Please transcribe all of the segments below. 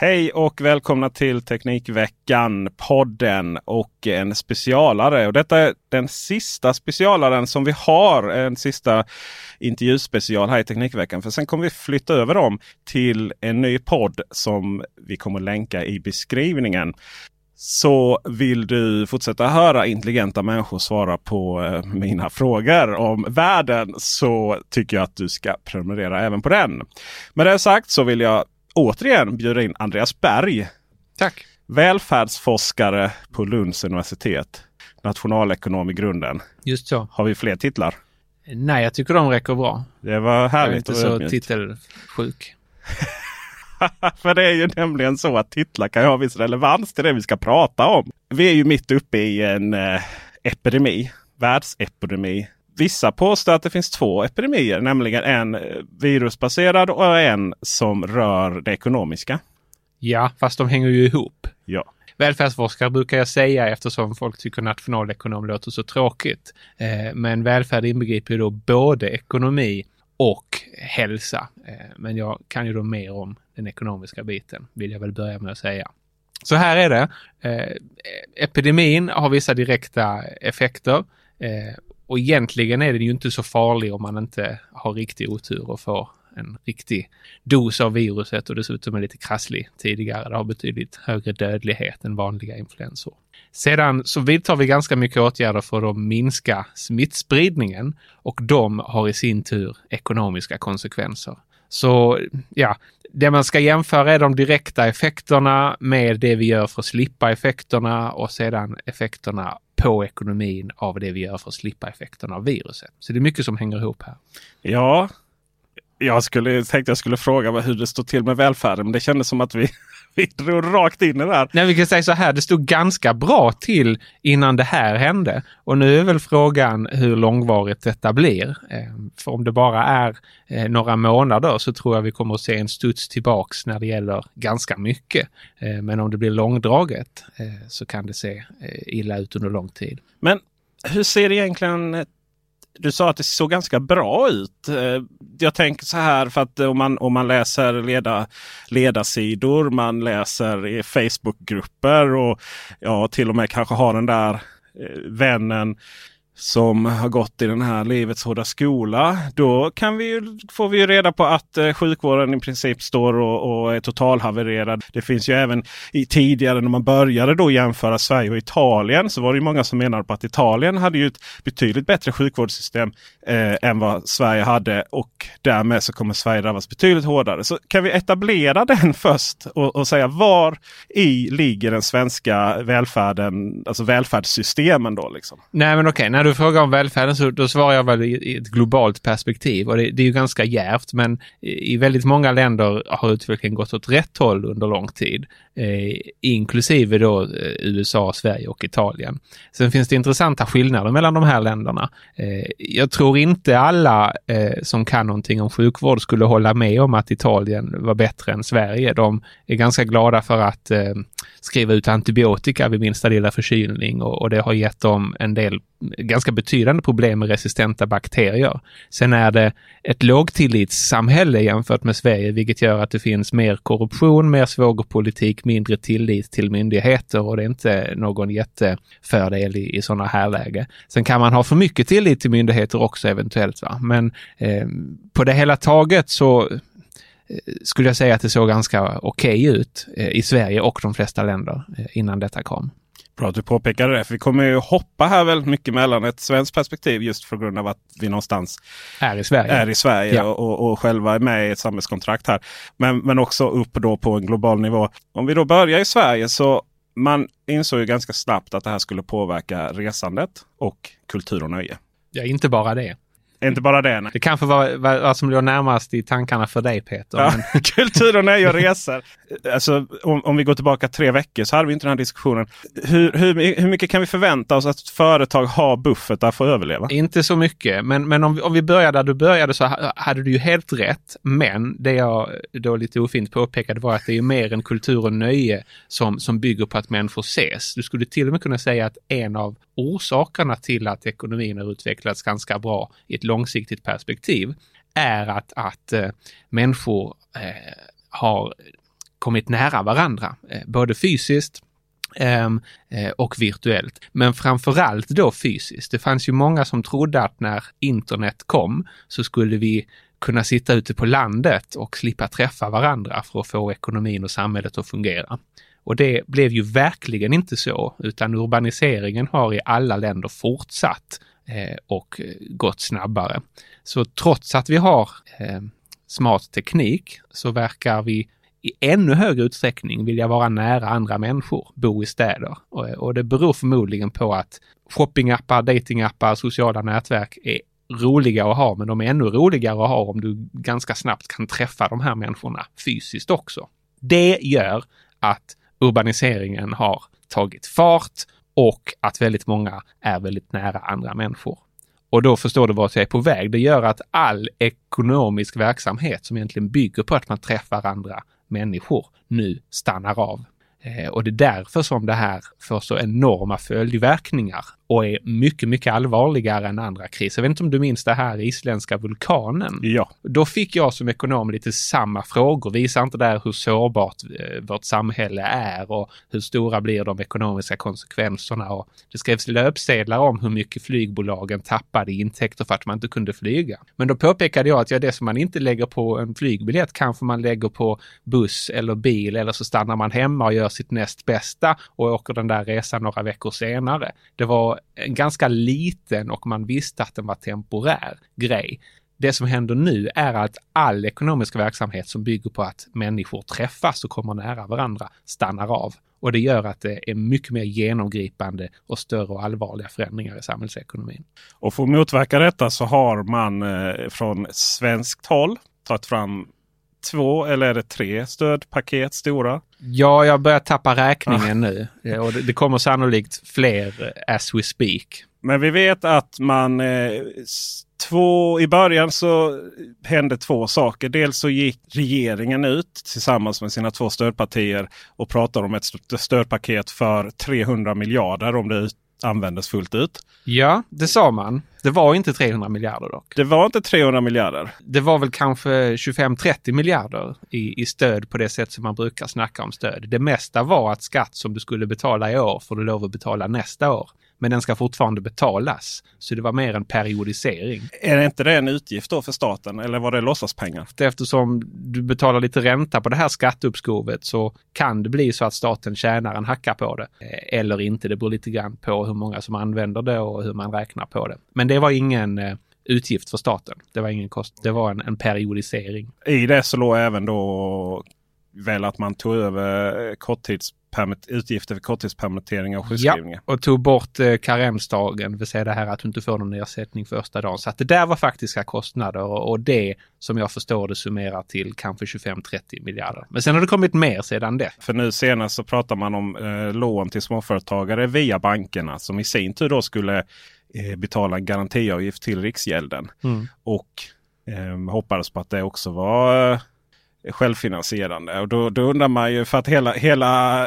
Hej och välkomna till Teknikveckan podden och en specialare. Och detta är den sista specialaren som vi har. En sista intervjuspecial här i Teknikveckan. För sen kommer vi flytta över dem till en ny podd som vi kommer länka i beskrivningen. Så vill du fortsätta höra intelligenta människor svara på eh, mina frågor om världen så tycker jag att du ska prenumerera även på den. Med det sagt så vill jag återigen bjuda in Andreas Berg. Tack! Välfärdsforskare på Lunds universitet. Nationalekonom i grunden. Just så. Har vi fler titlar? Nej, jag tycker de räcker bra. Det var Jag är härligt inte och så ödmjukt. titelsjuk. För det är ju nämligen så att titlar kan ju ha viss relevans till det vi ska prata om. Vi är ju mitt uppe i en eh, epidemi, världsepidemi. Vissa påstår att det finns två epidemier, nämligen en eh, virusbaserad och en som rör det ekonomiska. Ja, fast de hänger ju ihop. Ja, Välfärdsforskare brukar jag säga eftersom folk tycker nationalekonom låter så tråkigt. Eh, men välfärd inbegriper ju då både ekonomi och hälsa. Eh, men jag kan ju då mer om den ekonomiska biten, vill jag väl börja med att säga. Så här är det. Epidemin har vissa direkta effekter. Och egentligen är den ju inte så farlig om man inte har riktig otur och får en riktig dos av viruset och dessutom är lite krasslig tidigare. Det har betydligt högre dödlighet än vanliga influensor. Sedan så vidtar vi ganska mycket åtgärder för att minska smittspridningen och de har i sin tur ekonomiska konsekvenser. Så ja, det man ska jämföra är de direkta effekterna med det vi gör för att slippa effekterna och sedan effekterna på ekonomin av det vi gör för att slippa effekterna av viruset. Så det är mycket som hänger ihop här. ja jag skulle, tänkte jag skulle fråga hur det står till med välfärden. Men det kändes som att vi, vi drog rakt in i det här. Nej, vi kan säga så här, det stod ganska bra till innan det här hände. Och nu är väl frågan hur långvarigt detta blir. Eh, För om det bara är eh, några månader så tror jag vi kommer att se en studs tillbaks när det gäller ganska mycket. Eh, Men om det blir långdraget eh, så kan det se eh, illa ut under lång tid. Men hur ser egentligen du sa att det såg ganska bra ut. Eh, jag tänker så här för att om man, om man läser leda, ledarsidor, man läser i Facebookgrupper och ja, till och med kanske har den där eh, vännen som har gått i den här livets hårda skola. Då kan vi ju, får vi ju reda på att eh, sjukvården i princip står och, och är totalhavererad. Det finns ju även i tidigare när man började då jämföra Sverige och Italien så var det ju många som menade på att Italien hade ju ett betydligt bättre sjukvårdssystem eh, än vad Sverige hade och därmed så kommer Sverige drabbas betydligt hårdare. Så kan vi etablera den först och, och säga var i ligger den svenska välfärden, alltså välfärdssystemen då liksom? Nej, men okej, okay du frågar om välfärden så då svarar jag väl i ett globalt perspektiv och det, det är ju ganska djärvt, men i väldigt många länder har utvecklingen gått åt rätt håll under lång tid. Eh, inklusive då eh, USA, Sverige och Italien. Sen finns det intressanta skillnader mellan de här länderna. Eh, jag tror inte alla eh, som kan någonting om sjukvård skulle hålla med om att Italien var bättre än Sverige. De är ganska glada för att eh, skriva ut antibiotika vid minsta lilla förkylning och, och det har gett dem en del ganska betydande problem med resistenta bakterier. Sen är det ett lågtillitssamhälle jämfört med Sverige, vilket gör att det finns mer korruption, mer svågerpolitik, mindre tillit till myndigheter och det är inte någon jättefördel i, i sådana här läge. Sen kan man ha för mycket tillit till myndigheter också eventuellt, va? men eh, på det hela taget så eh, skulle jag säga att det såg ganska okej okay ut eh, i Sverige och de flesta länder eh, innan detta kom. Bra att du påpekade det. För vi kommer ju hoppa här väldigt mycket mellan ett svenskt perspektiv just på grund av att vi någonstans är i Sverige, är i Sverige ja. och, och, själva är med i ett samhällskontrakt här. Men, men också upp då på en global nivå. Om vi då börjar i Sverige så man insåg ju ganska snabbt att det här skulle påverka resandet och kultur och nöje. Ja, inte bara det. Inte bara det. Nej. Det kanske var vad som låg närmast i tankarna för dig Peter. Ja, men... Kultur och nöje och resor. Alltså, om, om, vi går tillbaka tre veckor så hade vi inte den här diskussionen. Hur, hur, hur mycket kan vi förvänta oss att företag har buffertar för att överleva? Inte så mycket, men, men om, vi, om vi börjar där du började så hade du ju helt rätt. Men det jag då lite ofint påpekade var att det är mer en kultur och nöje som, som bygger på att människor ses. Du skulle till och med kunna säga att en av orsakerna till att ekonomin har utvecklats ganska bra i ett långsiktigt perspektiv är att, att eh, människor eh, har kommit nära varandra, eh, både fysiskt ehm, eh, och virtuellt. Men framförallt då fysiskt. Det fanns ju många som trodde att när internet kom så skulle vi kunna sitta ute på landet och slippa träffa varandra för att få ekonomin och samhället att fungera. Och det blev ju verkligen inte så, utan urbaniseringen har i alla länder fortsatt Eh, och gått snabbare. Så trots att vi har eh, smart teknik så verkar vi i ännu högre utsträckning vilja vara nära andra människor, bo i städer. Och, och det beror förmodligen på att shoppingappar, datingappar, sociala nätverk är roliga att ha, men de är ännu roligare att ha om du ganska snabbt kan träffa de här människorna fysiskt också. Det gör att urbaniseringen har tagit fart och att väldigt många är väldigt nära andra människor. Och då förstår du vart jag är på väg. Det gör att all ekonomisk verksamhet som egentligen bygger på att man träffar andra människor nu stannar av. Eh, och det är därför som det här får så enorma följdverkningar och är mycket, mycket allvarligare än andra kriser. Jag vet inte om du minns det här isländska vulkanen? Ja. Då fick jag som ekonom lite samma frågor. Visar inte det hur sårbart eh, vårt samhälle är och hur stora blir de ekonomiska konsekvenserna? Och det skrevs löpsedlar om hur mycket flygbolagen tappade intäkter för att man inte kunde flyga. Men då påpekade jag att ja, det som man inte lägger på en flygbiljett kanske man lägger på buss eller bil eller så stannar man hemma och gör sitt näst bästa och åker den där resan några veckor senare. Det var en ganska liten och man visste att den var temporär grej. Det som händer nu är att all ekonomisk verksamhet som bygger på att människor träffas och kommer nära varandra stannar av. Och det gör att det är mycket mer genomgripande och större och allvarliga förändringar i samhällsekonomin. Och för att motverka detta så har man eh, från svenskt håll tagit fram två eller är det tre stödpaket stora? Ja, jag börjar tappa räkningen nu och det, kommer sannolikt fler as we speak. Men vi vet att man eh, två, i början så hände två saker. Dels så gick regeringen ut tillsammans med sina två stödpartier och pratade om ett stödpaket för 300 miljarder om det användes fullt ut. Ja, det sa man. Det var inte 300 miljarder dock. Det var inte 300 miljarder. Det var väl kanske 25-30 miljarder i, i stöd på det sätt som man brukar snacka om stöd. Det mesta var att skatt som du skulle betala i år får du lov att betala nästa år men den ska fortfarande betalas. Så det var mer en periodisering. Är det inte det en utgift då för staten eller var det låtsaspengar? Eftersom du betalar lite ränta på det här skatteuppskovet så kan det bli så att staten tjänar en hacka på det. Eh, eller inte, det beror lite grann på hur många som använder det och hur man räknar på det. Men det var ingen eh, utgift för staten. Det var ingen kost. Det var en, en periodisering. I det så låg även då väl att man tog över korttids utgifter för korttidspermitteringar och sjukskrivningar. Ja, och tog bort eh, karensdagen, det vill säga det här att du inte får någon ersättning första dagen. Så att det där var faktiska kostnader och, och det som jag förstår det summerar till kanske 25-30 miljarder. Men sen har det kommit mer sedan det. För nu senast så pratar man om eh, lån till småföretagare via bankerna som i sin tur då skulle eh, betala en garantiavgift till Riksgälden. Mm. Och eh, hoppades på att det också var eh, självfinansierande. Och då, då undrar man ju för att hela, hela,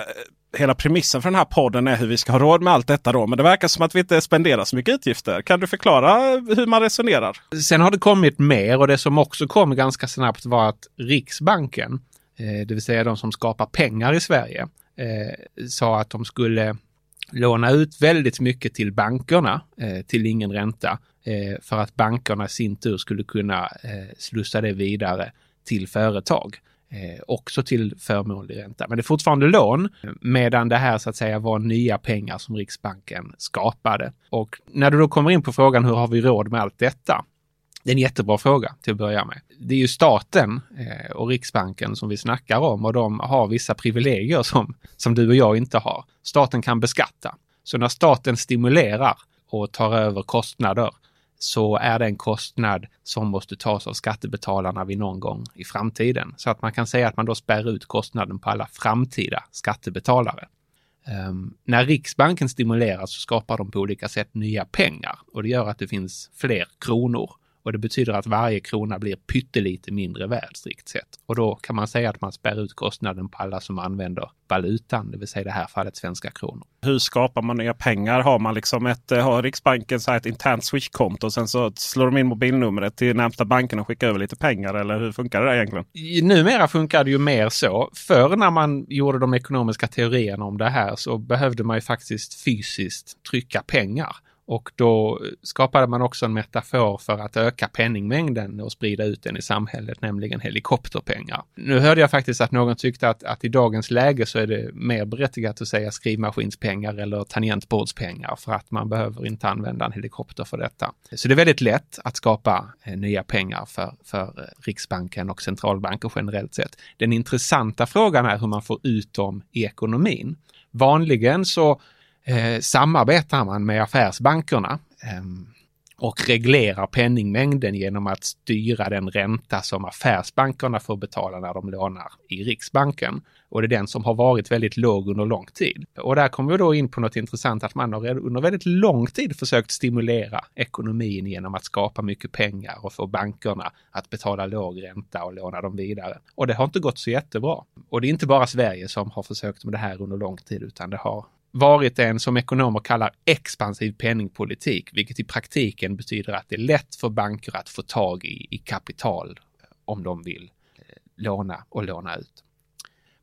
hela premissen för den här podden är hur vi ska ha råd med allt detta då. Men det verkar som att vi inte spenderar så mycket utgifter. Kan du förklara hur man resonerar? Sen har det kommit mer och det som också kom ganska snabbt var att Riksbanken, eh, det vill säga de som skapar pengar i Sverige, eh, sa att de skulle låna ut väldigt mycket till bankerna eh, till ingen ränta för att bankerna i sin tur skulle kunna slussa det vidare till företag. Eh, också till förmånlig ränta. Men det är fortfarande lån, medan det här så att säga var nya pengar som Riksbanken skapade. Och när du då kommer in på frågan hur har vi råd med allt detta? Det är en jättebra fråga till att börja med. Det är ju staten eh, och Riksbanken som vi snackar om och de har vissa privilegier som, som du och jag inte har. Staten kan beskatta. Så när staten stimulerar och tar över kostnader så är det en kostnad som måste tas av skattebetalarna vid någon gång i framtiden. Så att man kan säga att man då spär ut kostnaden på alla framtida skattebetalare. Um, när Riksbanken stimuleras så skapar de på olika sätt nya pengar och det gör att det finns fler kronor och det betyder att varje krona blir pyttelite mindre värd strikt sett. Och då kan man säga att man spär ut kostnaden på alla som använder valutan, det vill säga i det här fallet svenska kronor. Hur skapar man nya pengar? Har man liksom ett, eh, har Riksbanken så ett internt switchkonto och sen så slår de in mobilnumret till närmsta banken och skickar över lite pengar? Eller hur funkar det egentligen? Numera funkar det ju mer så. Förr när man gjorde de ekonomiska teorierna om det här så behövde man ju faktiskt fysiskt trycka pengar. Och då skapade man också en metafor för att öka penningmängden och sprida ut den i samhället, nämligen helikopterpengar. Nu hörde jag faktiskt att någon tyckte att, att i dagens läge så är det mer berättigat att säga skrivmaskinspengar eller tangentbordspengar för att man behöver inte använda en helikopter för detta. Så det är väldigt lätt att skapa eh, nya pengar för, för eh, Riksbanken och centralbanker generellt sett. Den intressanta frågan är hur man får ut dem i ekonomin. Vanligen så eh, samarbetar man med affärsbankerna eh, och reglerar penningmängden genom att styra den ränta som affärsbankerna får betala när de lånar i Riksbanken. Och det är den som har varit väldigt låg under lång tid. Och där kommer vi då in på något intressant att man har under väldigt lång tid försökt stimulera ekonomin genom att skapa mycket pengar och få bankerna att betala låg ränta och låna dem vidare. Och det har inte gått så jättebra. Och det är inte bara Sverige som har försökt med det här under lång tid utan det har varit en som ekonomer kallar expansiv penningpolitik, vilket i praktiken betyder att det är lätt för banker att få tag i, i kapital eh, om de vill eh, låna och låna ut.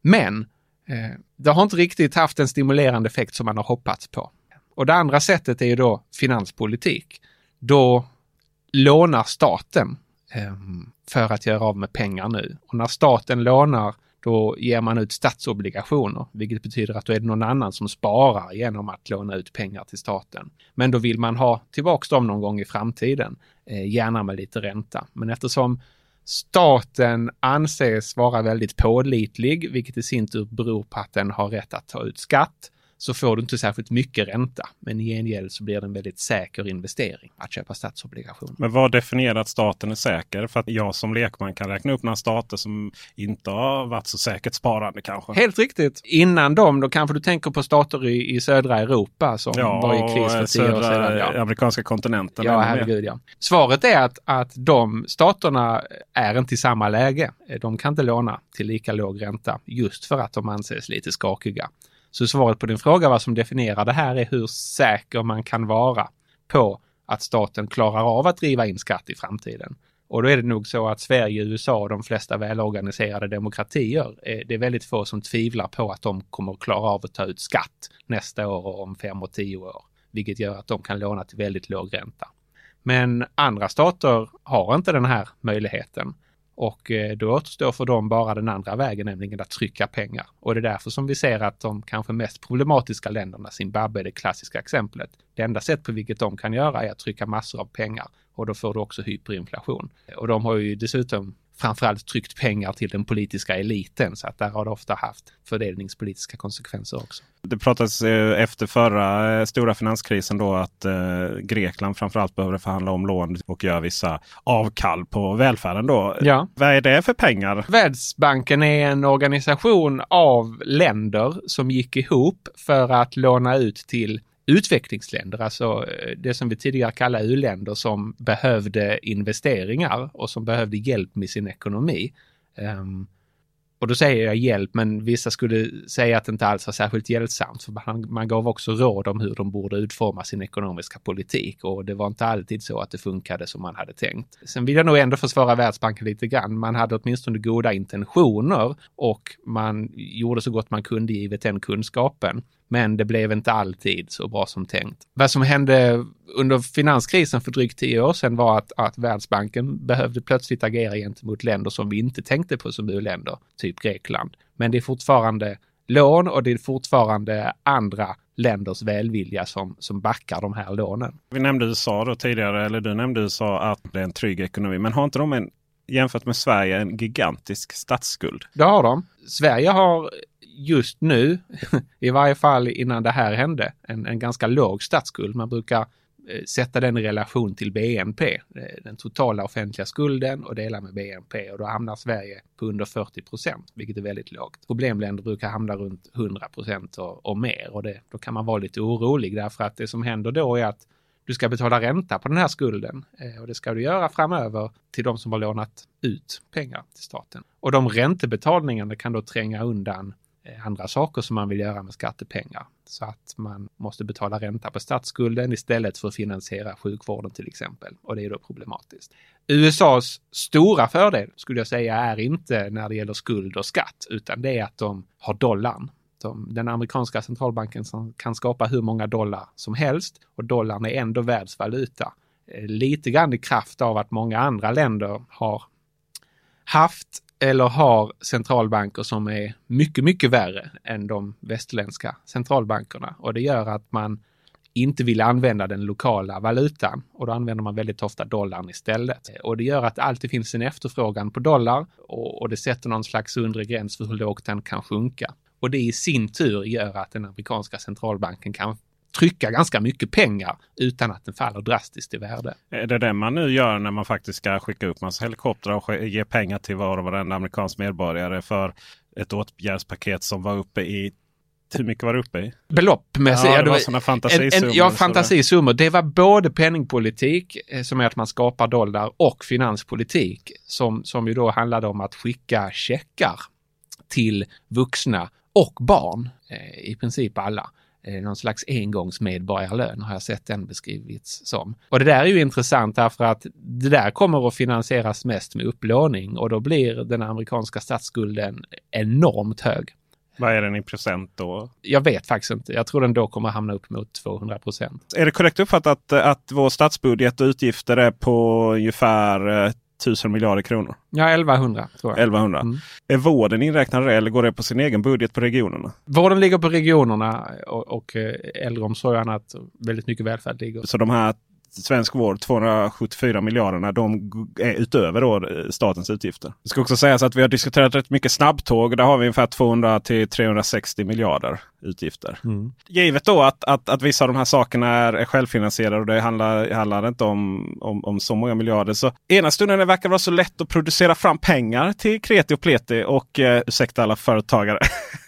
Men eh, det har inte riktigt haft en stimulerande effekt som man har hoppats på. Och det andra sättet är ju då finanspolitik. Då lånar staten eh, för att göra av med pengar nu. Och när staten lånar då ger man ut statsobligationer, vilket betyder att då är det någon annan som sparar genom att låna ut pengar till staten. Men då vill man ha tillbaks dem någon gång i framtiden, eh, gärna med lite ränta. Men eftersom staten anses vara väldigt pålitlig, vilket i sin tur beror på att den har rätt att ta ut skatt, så får du inte särskilt mycket ränta. Men i gengäld så blir det en väldigt säker investering att köpa statsobligationer. Men vad definierar att staten är säker? För att jag som lekman kan räkna upp några stater som inte har varit så säkert sparande kanske. Helt riktigt. Innan dem, då kanske du tänker på stater i, i södra Europa som ja, var i kris för tio år sedan. Ja, amerikanska kontinenten. Ja, herregud ja. Svaret är att, att de staterna är inte i samma läge. De kan inte låna till lika låg ränta just för att de anses lite skakiga. Så svaret på din fråga vad som definierar det här är hur säker man kan vara på att staten klarar av att driva in skatt i framtiden. Och då är det nog så att Sverige, USA och de flesta välorganiserade demokratier, eh, det är väldigt få som tvivlar på att de kommer att klara av att ta ut skatt nästa år och om fem och tio år, vilket gör att de kan låna till väldigt låg ränta. Men andra stater har inte den här möjligheten. Och eh, då återstår för dem bara den andra vägen, nämligen att trycka pengar. Och det är därför som vi ser att de kanske mest problematiska länderna, Zimbabwe är det klassiska exemplet, det enda sätt på vilket de kan göra är att trycka massor av pengar och då får du också hyperinflation. Och de har ju dessutom framförallt tryckt pengar till den politiska eliten så att där har det ofta haft fördelningspolitiska konsekvenser också. Det pratades eh, efter förra eh, stora finanskrisen då att eh, Grekland framförallt behövde förhandla om lån och göra vissa avkall på välfärden. Då. Ja. Vad är det för pengar? Världsbanken är en organisation av länder som gick ihop för att låna ut till utvecklingsländer, alltså eh, det som vi tidigare kallade u-länder som behövde investeringar och som behövde hjälp med sin ekonomi. Um, och då säger jag hjälp, men vissa skulle säga att det inte alls var särskilt hjälpsamt. För man, man gav också råd om hur de borde utforma sin ekonomiska politik och det var inte alltid så att det funkade som man hade tänkt. Sen vill jag nog ändå försvara Världsbanken lite grann. Man hade åtminstone goda intentioner och man gjorde så gott man kunde givet den kunskapen. Men det blev inte alltid så bra som tänkt. Vad som hände under finanskrisen för drygt tio år sedan var att, att Världsbanken behövde plötsligt agera gentemot länder som vi inte tänkte på som u-länder, typ Grekland. Men det är fortfarande lån och det är fortfarande andra länders välvilja som, som backar de här lånen. Vi nämnde USA då tidigare, eller du nämnde USA att det är en trygg ekonomi. Men har inte de en, jämfört med Sverige en gigantisk statsskuld? Det har de. Sverige har just nu, i varje fall innan det här hände, en, en ganska låg statsskuld. Man brukar eh, sätta den i relation till BNP, eh, den totala offentliga skulden och dela med BNP och då hamnar Sverige på under 40 procent, vilket är väldigt lågt. Problemländer brukar hamna runt 100 procent och, och, mer och det, då kan man vara lite orolig därför att det som händer då är att du ska betala ränta på den här skulden eh, och det ska du göra framöver till de som har lånat ut pengar till staten. Och de räntebetalningarna kan då tränga undan Eh, andra saker som man vill göra med skattepengar. Så att man måste betala ränta på statsskulden istället för att finansiera sjukvården till exempel. Och det är då problematiskt. USAs stora fördel skulle jag säga är inte när det gäller skuld och skatt, utan det är att de har dollarn. De, den amerikanska centralbanken som kan skapa hur många dollar som helst och dollarn är ändå världsvaluta. Eh, lite grann i kraft av att många andra länder har haft eller har centralbanker som är mycket, mycket värre än de västerländska centralbankerna. Och det gör att man inte vill använda den lokala valutan och då använder man väldigt ofta dollarn istället. Och det gör att det alltid finns en efterfrågan på dollar och, och det sätter någon slags undre gräns för hur lågt den kan sjunka. Och det i sin tur gör att den amerikanska centralbanken kan trycka ganska mycket pengar utan att den faller drastiskt i värde. Är det det man nu gör när man faktiskt ska skicka upp massa helikoptrar och ge pengar till var och varenda amerikansk medborgare för ett åtgärdspaket som var uppe i hur mycket var det uppe i? Beloppmässigt? Ja, det var sådana fantasisummor. ja, fantasisummor. Det var både penningpolitik, eh, som är att man skapar dollar, och finanspolitik, som, som ju då handlade om att skicka checkar till vuxna och barn, eh, i princip alla. Eh, någon slags engångsmedborgarlön har jag sett den beskrivits som. Och det där är ju intressant därför att det där kommer att finansieras mest med upplåning och då blir den amerikanska statsskulden enormt hög. Vad är den i procent då? Jag vet faktiskt inte. Jag tror den då kommer hamna upp mot 200 procent. Är det korrekt uppfattat att vår statsbudget och utgifter är på ungefär eh, tusen miljarder kronor. Ja, 1100 tror jag. 1100. Mm. Är vården inräknad det eller går det på sin egen budget på regionerna? Vården ligger på regionerna och, och eh, äldreomsorg och annat. Väldigt mycket välfärd ligger. Så de här svensk vård 274 miljarderna de är utöver då eh, statens utgifter. Det ska också sägas att vi har diskuterat rätt mycket snabbtåg. Där har vi ungefär 200 till 360 miljarder utgifter. Mm. Givet då att, att, att vissa av de här sakerna är, är självfinansierade och det handlar, handlar inte om, om, om så många miljarder. Så ena stunden det verkar vara så lätt att producera fram pengar till kreti och pleti och eh, ursäkta alla företagare.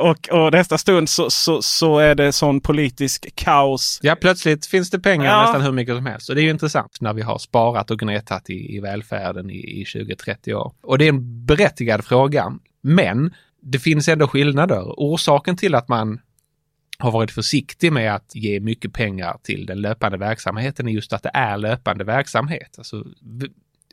och, och nästa stund så, så, så är det sån politisk kaos. Ja, plötsligt finns det pengar ja. nästan hur mycket som helst. Och det är ju intressant när vi har sparat och gnetat i, i välfärden i, i 20-30 år. Och det är en berättigad fråga. Men det finns ändå skillnader. Orsaken till att man har varit försiktig med att ge mycket pengar till den löpande verksamheten är just att det är löpande verksamhet. Alltså,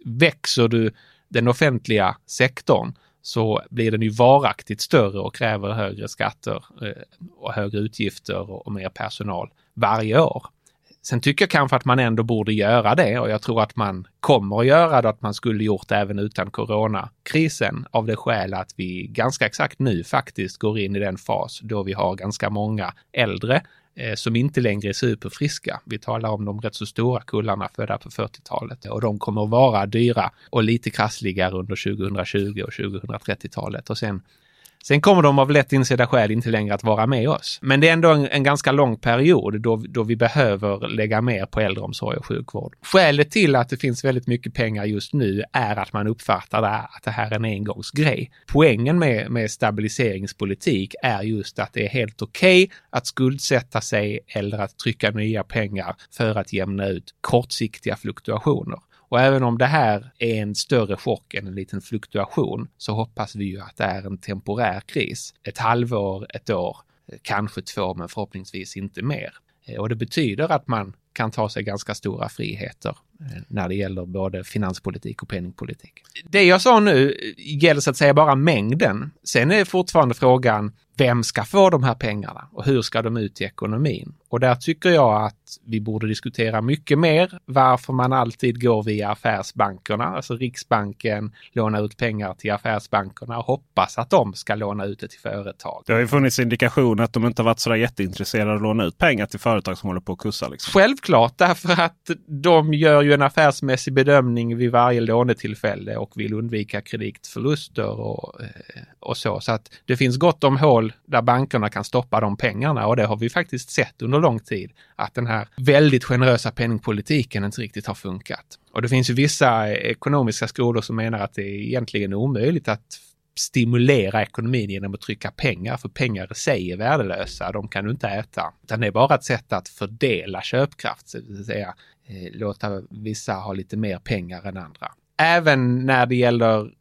växer du den offentliga sektorn så blir den ju varaktigt större och kräver högre skatter eh, och högre utgifter och mer personal varje år. Sen tycker jag kanske att man ändå borde göra det och jag tror att man kommer att göra det, att man skulle gjort det även utan coronakrisen av det skäl att vi ganska exakt nu faktiskt går in i den fas då vi har ganska många äldre Eh, som inte längre är superfriska. Vi talar om de rätt så stora kullarna födda på 40-talet och de kommer att vara dyra och lite krassligare under 2020 och 2030-talet och sen Sen kommer de av lätt insedda skäl inte längre att vara med oss. Men det är ändå en, en, ganska lång period då, då vi behöver lägga mer på äldreomsorg och sjukvård. Skälet till att det finns väldigt mycket pengar just nu är att man uppfattar det, att det här är en engångsgrej. Poängen med, med stabiliseringspolitik är just att det är helt okej okay att skuldsätta sig eller att trycka nya pengar för att jämna ut kortsiktiga fluktuationer. Och även om det här är en större chock än en liten fluktuation så hoppas vi ju att det är en temporär kris. Ett halvår, ett år, kanske två, men förhoppningsvis inte mer. Eh, och det betyder att man kan ta sig ganska stora friheter när det gäller både finanspolitik och penningpolitik. Det jag sa nu gäller så att säga bara mängden. Sen är fortfarande frågan, vem ska få de här pengarna och hur ska de ut i ekonomin? Och där tycker jag att vi borde diskutera mycket mer varför man alltid går via affärsbankerna, alltså Riksbanken lånar ut pengar till affärsbankerna och hoppas att de ska låna ut det till företag. Det har ju funnits indikationer att de inte har varit så jätteintresserade av att låna ut pengar till företag som håller på att kursa. Liksom. Självklart, därför att de gör ju en affärsmässig bedömning vid varje lånetillfälle och vill undvika kreditförluster och, eh, och så. Så att det finns gott om hål där bankerna kan stoppa de pengarna och det har vi faktiskt sett under lång tid att den här väldigt generösa penningpolitiken inte riktigt har funkat. Och det finns ju vissa eh, ekonomiska skolor som menar att det är egentligen omöjligt att stimulera ekonomin genom att trycka pengar, för pengar i sig är värdelösa, de kan du inte äta. Utan det är bara ett sätt att fördela köpkraft, så att säga Eh, låta vissa ha lite mer pengar än andra. Även när det gäller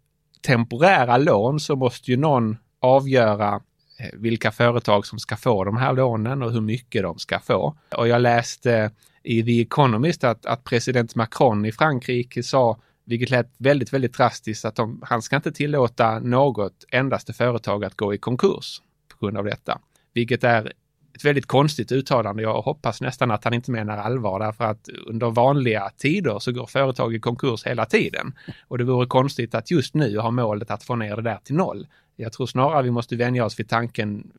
temporära lån så måste ju någon avgöra eh, vilka företag som ska få de här lånen och hur mycket de ska få. Och jag läste eh, i The Economist att, att president Macron i Frankrike sa, vilket lät väldigt, väldigt drastiskt, att de, han ska inte tillåta något endaste företag att gå i konkurs på grund av detta. Vilket är ett väldigt konstigt uttalande. Jag hoppas nästan att han inte menar allvar därför att under vanliga tider så går företag i konkurs hela tiden. Och det vore konstigt att just nu ha målet att få ner det där till noll. Jag tror snarare vi måste vänja oss vid tanken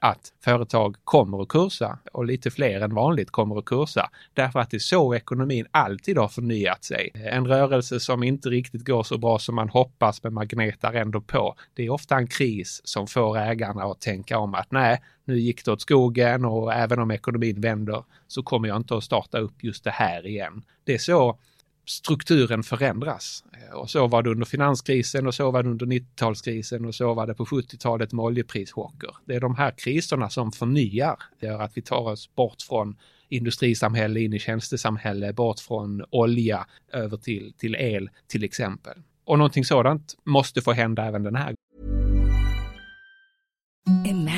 att företag kommer att kursa och lite fler än vanligt kommer att kursa. Därför att det är så ekonomin alltid har förnyat sig. En rörelse som inte riktigt går så bra som man hoppas men man gnetar ändå på. Det är ofta en kris som får ägarna att tänka om att nej, nu gick det åt skogen och även om ekonomin vänder så kommer jag inte att starta upp just det här igen. Det är så strukturen förändras. Och så var det under finanskrisen och så var det under 90-talskrisen och så var det på 70-talet med oljeprischocker. Det är de här kriserna som förnyar, det gör att vi tar oss bort från industrisamhälle in i tjänstesamhälle, bort från olja över till, till el till exempel. Och någonting sådant måste få hända även den här gången.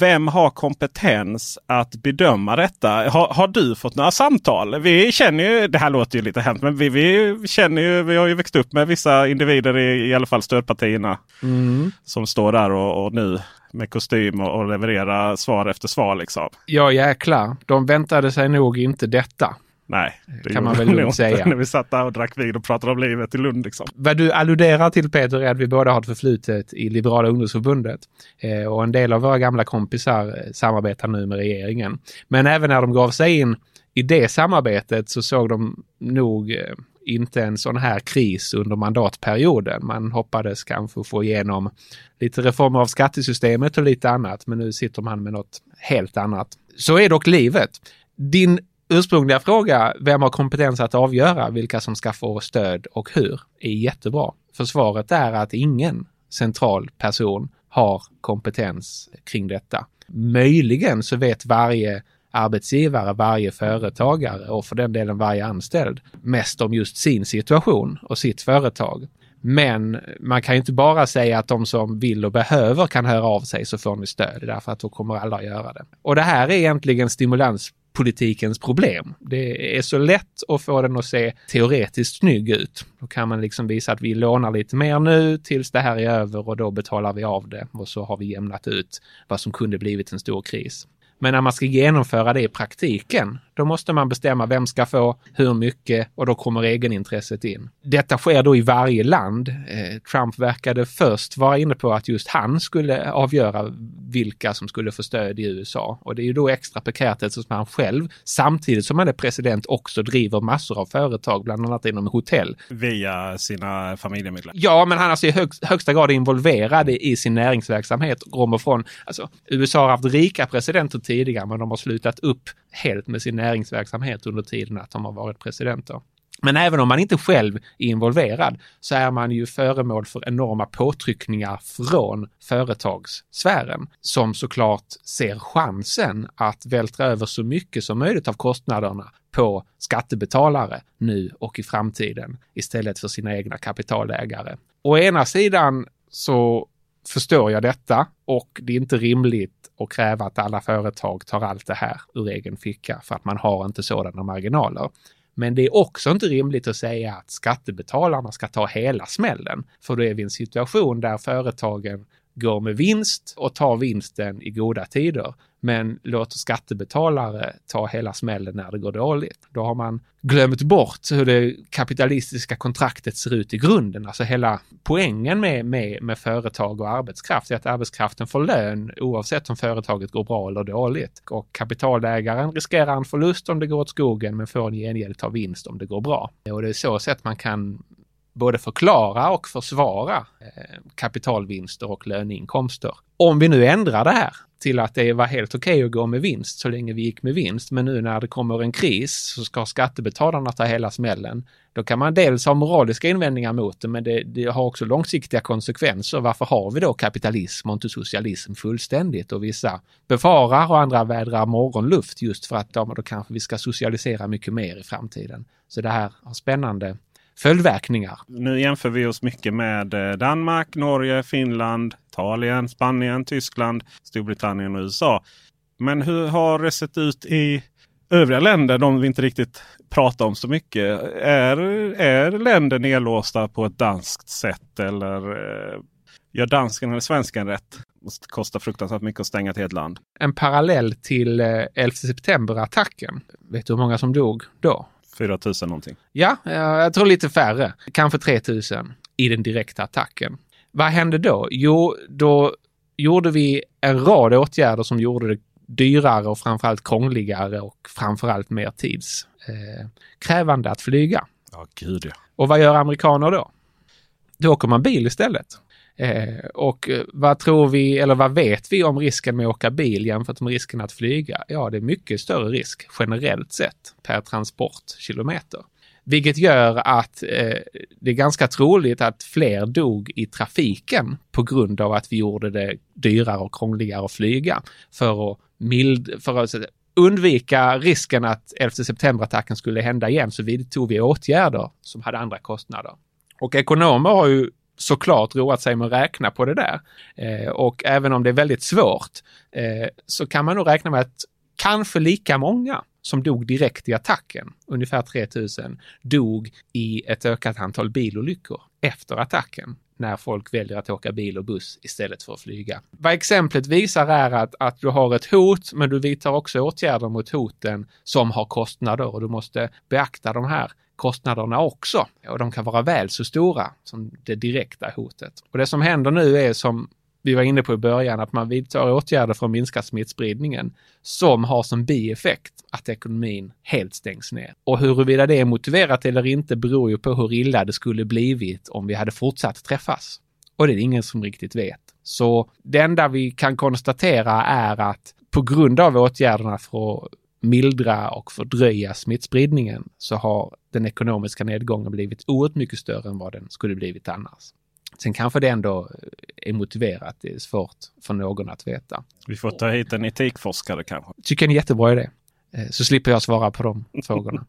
Vem har kompetens att bedöma detta? Har, har, du fått några samtal? Vi känner ju, det här låter ju lite hemskt, men vi, vi känner ju, vi har ju växt upp med vissa individer i, i alla fall stödpartierna. Mm. Som står där och, och nu med kostym och, och levererar svar efter svar liksom. Ja jäklar, de väntade sig nog inte detta. Nej, det kan man väl lugnt säga. När vi satt där och drack vin och pratade om livet i Lund. Liksom. Vad du alluderar till Peter är att vi båda har ett förflutet i Liberala ungdomsförbundet. Eh, och en del av våra gamla kompisar eh, samarbetar nu med regeringen. Men även när de gav sig in i det samarbetet så såg de nog eh, inte en sån här kris under mandatperioden. Man hoppades kanske få igenom lite reformer av skattesystemet och lite annat. Men nu sitter man med något helt annat. Så är dock livet. Din ursprungliga fråga, vem har kompetens att avgöra vilka som ska få stöd och hur, är jättebra. För svaret är att ingen central person har kompetens kring detta. Möjligen så vet varje arbetsgivare, varje företagare och för den delen varje anställd mest om just sin situation och sitt företag. Men man kan ju inte bara säga att de som vill och behöver kan höra av sig så får ni stöd, därför att då kommer alla att göra det. Och det här är egentligen stimulans politikens problem. Det är så lätt att få den att se teoretiskt snygg ut. Då kan man liksom visa att vi lånar lite mer nu tills det här är över och då betalar vi av det och så har vi jämnat ut vad som kunde blivit en stor kris. Men när man ska genomföra det i praktiken, då måste man bestämma vem ska få hur mycket och då kommer egenintresset in. Detta sker då i varje land. Eh, Trump verkade först vara inne på att just han skulle avgöra vilka som skulle få stöd i USA. Och det är ju då extra prekärt eftersom han själv, samtidigt som han är president, också driver massor av företag, bland annat inom hotell. Via sina familjemedlemmar? Ja, men han är alltså i hög, högsta grad involverad i sin näringsverksamhet. Kommer från, alltså, USA har haft rika presidenter tidigare, men de har slutat upp helt med sin näringsverksamhet under tiden att de har varit presidenter. Men även om man inte själv är involverad så är man ju föremål för enorma påtryckningar från företagssfären som såklart ser chansen att vältra över så mycket som möjligt av kostnaderna på skattebetalare nu och i framtiden istället för sina egna kapitalägare. Å ena sidan så förstår jag detta och det är inte rimligt att kräva att alla företag tar allt det här ur egen ficka för att man har inte sådana marginaler. Men det är också inte rimligt att säga att skattebetalarna ska ta hela smällen. För då är vi i en situation där företagen går med vinst och tar vinsten i goda tider men låter skattebetalare ta hela smällen när det går dåligt. Då har man glömt bort hur det kapitalistiska kontraktet ser ut i grunden. Alltså hela poängen med, med, med företag och arbetskraft är att arbetskraften får lön oavsett om företaget går bra eller dåligt. Och kapitalägaren riskerar en förlust om det går åt skogen men får en gengäld ta vinst om det går bra. Och det är så sätt man kan både förklara och försvara eh, kapitalvinster och löneinkomster. Om vi nu ändrar det här till att det var helt okej okay att gå med vinst så länge vi gick med vinst. Men nu när det kommer en kris så ska skattebetalarna ta hela smällen. Då kan man dels ha moraliska invändningar mot det, men det, det har också långsiktiga konsekvenser. Varför har vi då kapitalism och inte socialism fullständigt? Och vissa befarar och andra vädrar morgonluft just för att då, då kanske vi ska socialisera mycket mer i framtiden. Så det här har spännande följdverkningar. Nu jämför vi oss mycket med eh, Danmark, Norge, Finland, Italien, Spanien, Tyskland, Storbritannien och USA. Men hur har det sett ut i övriga länder, de vi inte riktigt pratar om så mycket? Är, är länder nedlåsta på ett danskt sätt eller eh, gör dansken eller svensken rätt? Det kostar fruktansvärt mycket att stänga ett helt land. En parallell till 11 eh, september-attacken. Vet du hur många som dog då? 4 000 någonting. Ja, jag tror lite färre. Kanske 3000 i den direkta attacken. Vad hände då? Jo, då gjorde vi en rad åtgärder som gjorde det dyrare och framförallt krångligare och framförallt mer tidskrävande att flyga. Ja, gud ja. Och vad gör amerikaner då? Då åker man bil istället. Eh, och eh, vad tror vi, eller vad vet vi om risken med att åka bil jämfört med risken att flyga? Ja, det är mycket större risk generellt sett per transportkilometer. Vilket gör att eh, det är ganska troligt att fler dog i trafiken på grund av att vi gjorde det dyrare och krångligare att flyga. För att, mild, för att undvika risken att 11 september-attacken skulle hända igen så vidtog vi åtgärder som hade andra kostnader. Och ekonomer har ju såklart roat sig med att räkna på det där. Eh, och även om det är väldigt svårt eh, så kan man nog räkna med att kanske lika många som dog direkt i attacken, ungefär 3000, dog i ett ökat antal bilolyckor efter attacken när folk väljer att åka bil och buss istället för att flyga. Vad exemplet visar är att, att du har ett hot, men du vidtar också åtgärder mot hoten som har kostnader och du måste beakta de här kostnaderna också. Och de kan vara väl så stora som det direkta hotet. Och det som händer nu är som vi var inne på i början, att man vidtar åtgärder för att minska smittspridningen som har som bieffekt att ekonomin helt stängs ner. Och huruvida det är motiverat eller inte beror ju på hur illa det skulle blivit om vi hade fortsatt träffas. Och det är ingen som riktigt vet. Så det enda vi kan konstatera är att på grund av åtgärderna för att mildra och fördröja smittspridningen så har den ekonomiska nedgången blivit oerhört mycket större än vad den skulle blivit annars. Sen kanske det ändå är motiverat. Det är svårt för någon att veta. Vi får ta hit en etikforskare kanske. Tycker en jättebra idé. Eh, så slipper jag svara på de frågorna.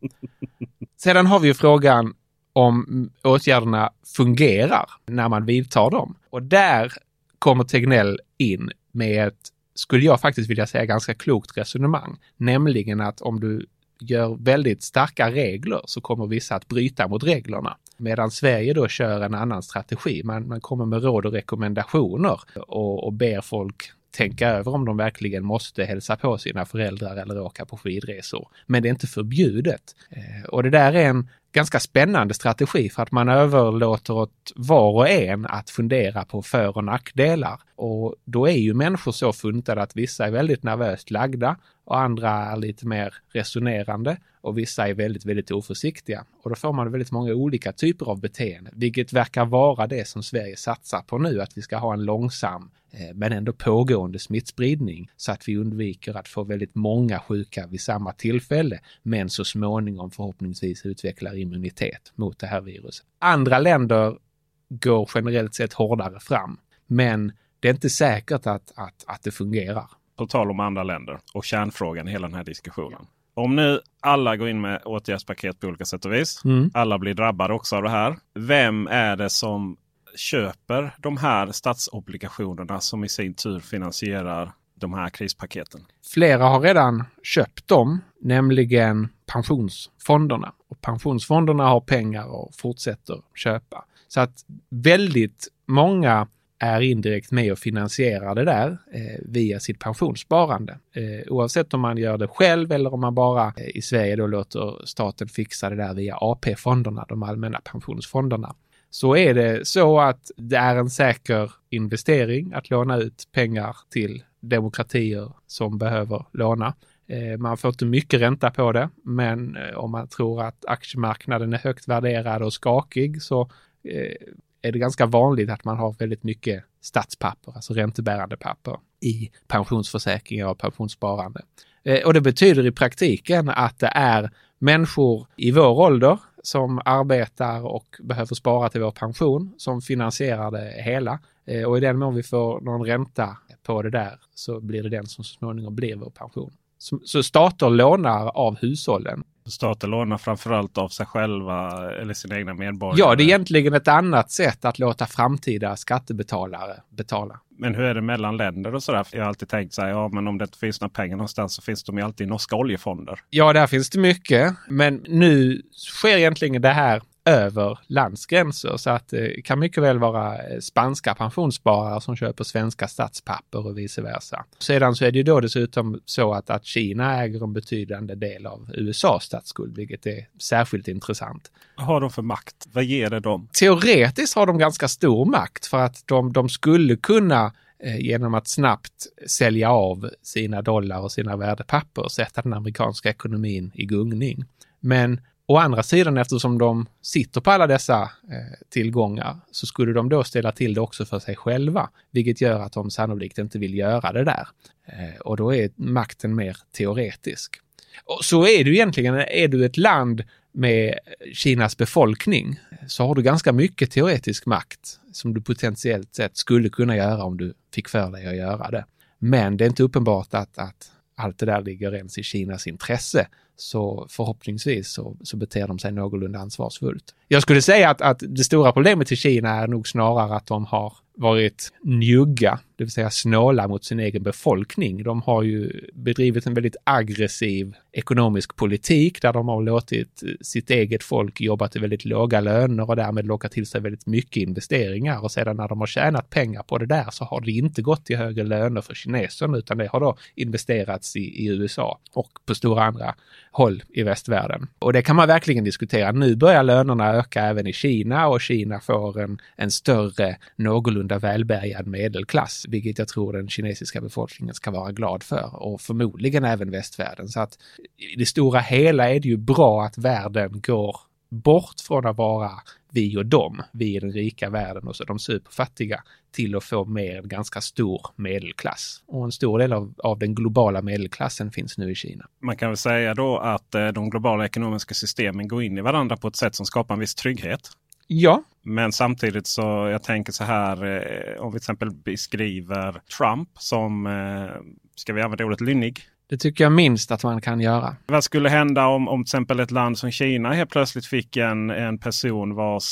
Sedan har vi ju frågan om åtgärderna fungerar när man vidtar dem. Och där kommer Tegnell in med ett, skulle jag faktiskt vilja säga, ganska klokt resonemang. Nämligen att om du gör väldigt starka regler så kommer vissa att bryta mot reglerna. Medan Sverige då kör en annan strategi. Man, man kommer med råd och rekommendationer och, och ber folk tänka över om de verkligen måste hälsa på sina föräldrar eller åka på skidresor. Men det är inte förbjudet. Eh, och det där är en ganska spännande strategi för att man överlåter åt var och en att fundera på för och nackdelar. Och då är ju människor så funtade att vissa är väldigt nervöst lagda och andra är lite mer resonerande och vissa är väldigt, väldigt oförsiktiga. Och då får man väldigt många olika typer av beteende, vilket verkar vara det som Sverige satsar på nu, att vi ska ha en långsam eh, men ändå pågående smittspridning så att vi undviker att få väldigt många sjuka vid samma tillfälle, men så småningom förhoppningsvis utvecklar immunitet mot det här viruset. Andra länder går generellt sett hårdare fram, men det är inte säkert att, att, att det fungerar. På tal om andra länder och kärnfrågan i hela den här diskussionen. Om nu alla går in med åtgärdspaket på olika sätt och vis. Mm. Alla blir drabbade också av det här. Vem är det som köper de här statsobligationerna som i sin tur finansierar de här krispaketen? Flera har redan köpt dem, nämligen pensionsfonderna. Och pensionsfonderna har pengar och fortsätter köpa. Så att väldigt många är indirekt med och finansierar det där eh, via sitt pensionssparande. Eh, oavsett om man gör det själv eller om man bara eh, i Sverige då låter staten fixa det där via AP-fonderna, de allmänna pensionsfonderna. Så är det så att det är en säker investering att låna ut pengar till demokratier som behöver låna. Eh, man får inte mycket ränta på det, men eh, om man tror att aktiemarknaden är högt värderad och skakig så eh, är det ganska vanligt att man har väldigt mycket statspapper, alltså räntebärande papper i pensionsförsäkringar och pensionssparande. Eh, och det betyder i praktiken att det är människor i vår ålder som arbetar och behöver spara till vår pension som finansierar det hela. Eh, och i den mån vi får någon ränta på det där så blir det den som så småningom blir vår pension. Så stater lånar av hushållen Staten lånar framförallt av sig själva eller sina egna medborgare. Ja, det är egentligen ett annat sätt att låta framtida skattebetalare betala. Men hur är det mellan länder och sådär? Jag har alltid tänkt så här, ja men om det inte finns några pengar någonstans så finns de ju alltid i norska oljefonder. Ja, där finns det mycket. Men nu sker egentligen det här över landsgränser. Så att det kan mycket väl vara eh, spanska pensionssparare som köper svenska statspapper och vice versa. Sedan så är det ju då dessutom så att, att Kina äger en betydande del av USAs statsskuld, vilket är särskilt intressant. Vad har de för makt? Vad ger det dem? Teoretiskt har de ganska stor makt för att de, de skulle kunna eh, genom att snabbt sälja av sina dollar och sina värdepapper sätta den amerikanska ekonomin i gungning. Men Å andra sidan, eftersom de sitter på alla dessa eh, tillgångar, så skulle de då ställa till det också för sig själva, vilket gör att de sannolikt inte vill göra det där. Eh, och då är makten mer teoretisk. Och så är det egentligen, är du ett land med Kinas befolkning så har du ganska mycket teoretisk makt som du potentiellt sett skulle kunna göra om du fick för dig att göra det. Men det är inte uppenbart att, att allt det där ligger ens i Kinas intresse. Så förhoppningsvis så, så beter de sig någorlunda ansvarsfullt. Jag skulle säga att, att det stora problemet i Kina är nog snarare att de har varit njugga, det vill säga snåla mot sin egen befolkning. De har ju bedrivit en väldigt aggressiv ekonomisk politik där de har låtit sitt eget folk jobba till väldigt låga löner och därmed locka till sig väldigt mycket investeringar och sedan när de har tjänat pengar på det där så har det inte gått till högre löner för kineserna utan det har då investerats i, i USA och på stora andra håll i västvärlden. Och det kan man verkligen diskutera. Nu börjar lönerna öka även i Kina och Kina får en, en större någorlunda välbärgad medelklass, vilket jag tror den kinesiska befolkningen ska vara glad för och förmodligen även västvärlden. Så att i det stora hela är det ju bra att världen går bort från att vara vi och dem, vi i den rika världen och så de superfattiga, till att få mer en ganska stor medelklass. Och en stor del av, av den globala medelklassen finns nu i Kina. Man kan väl säga då att eh, de globala ekonomiska systemen går in i varandra på ett sätt som skapar en viss trygghet. Ja. Men samtidigt så jag tänker så här eh, om vi till exempel beskriver Trump som, eh, ska vi använda ordet lynnig? Det tycker jag minst att man kan göra. Vad skulle hända om, om till exempel ett land som Kina helt plötsligt fick en, en person vars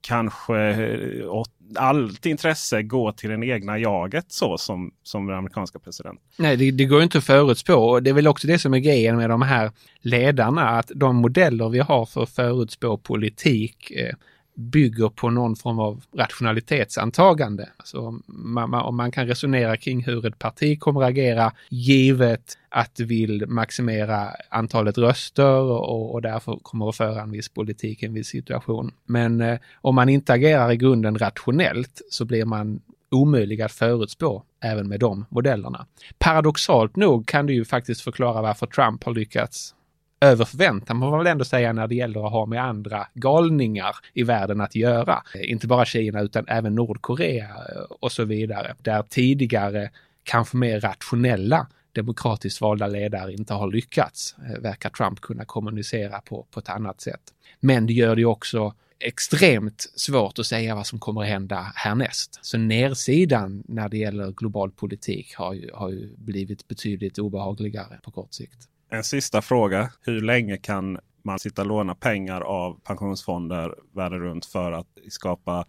kanske eh, allt intresse går till den egna jaget så som, som den amerikanska presidenten. Nej, det, det går inte att förutspå och det är väl också det som är grejen med de här ledarna, att de modeller vi har för att förutspå politik eh, bygger på någon form av rationalitetsantagande. Alltså man, man, man kan resonera kring hur ett parti kommer att agera givet att det vill maximera antalet röster och, och därför kommer att föra en viss politik i en viss situation. Men eh, om man inte agerar i grunden rationellt så blir man omöjlig att förutspå även med de modellerna. Paradoxalt nog kan det ju faktiskt förklara varför Trump har lyckats över förväntan får man väl ändå säga när det gäller att ha med andra galningar i världen att göra. Inte bara Kina utan även Nordkorea eh, och så vidare. Där tidigare kanske mer rationella demokratiskt valda ledare inte har lyckats, eh, verkar Trump kunna kommunicera på, på ett annat sätt. Men det gör det också extremt svårt att säga vad som kommer att hända härnäst. Så nedsidan när det gäller global politik har ju, har ju blivit betydligt obehagligare på kort sikt. En sista fråga. Hur länge kan man sitta och låna pengar av pensionsfonder världen runt för att skapa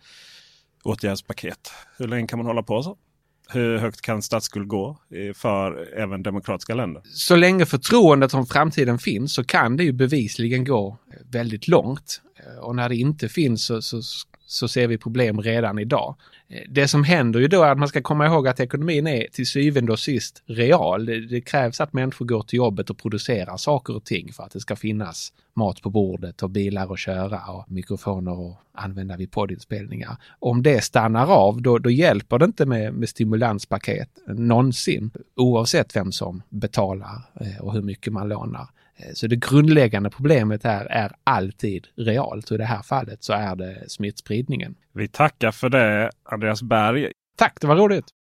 åtgärdspaket? Hur länge kan man hålla på så? Hur högt kan statsskuld gå för även demokratiska länder? Så länge förtroendet om framtiden finns så kan det ju bevisligen gå väldigt långt. Eh, och när det inte finns så, så, så ser vi problem redan idag. Eh, det som händer ju då är att man ska komma ihåg att ekonomin är till syvende och sist real. Det, det, krävs att människor går till jobbet och producerar saker och ting för att det ska finnas mat på bordet och bilar att köra och mikrofoner att använda vid poddinspelningar. Om det stannar av, då, då hjälper det inte med, med stimulanspaket någonsin, oavsett vem som betalar eh, och hur mycket man lånar. Eh, så det grundläggande problemet här är alltid realt och i det här fallet så är det smittspridningen. Vi tackar för det Andreas Berg. Tack, det var roligt!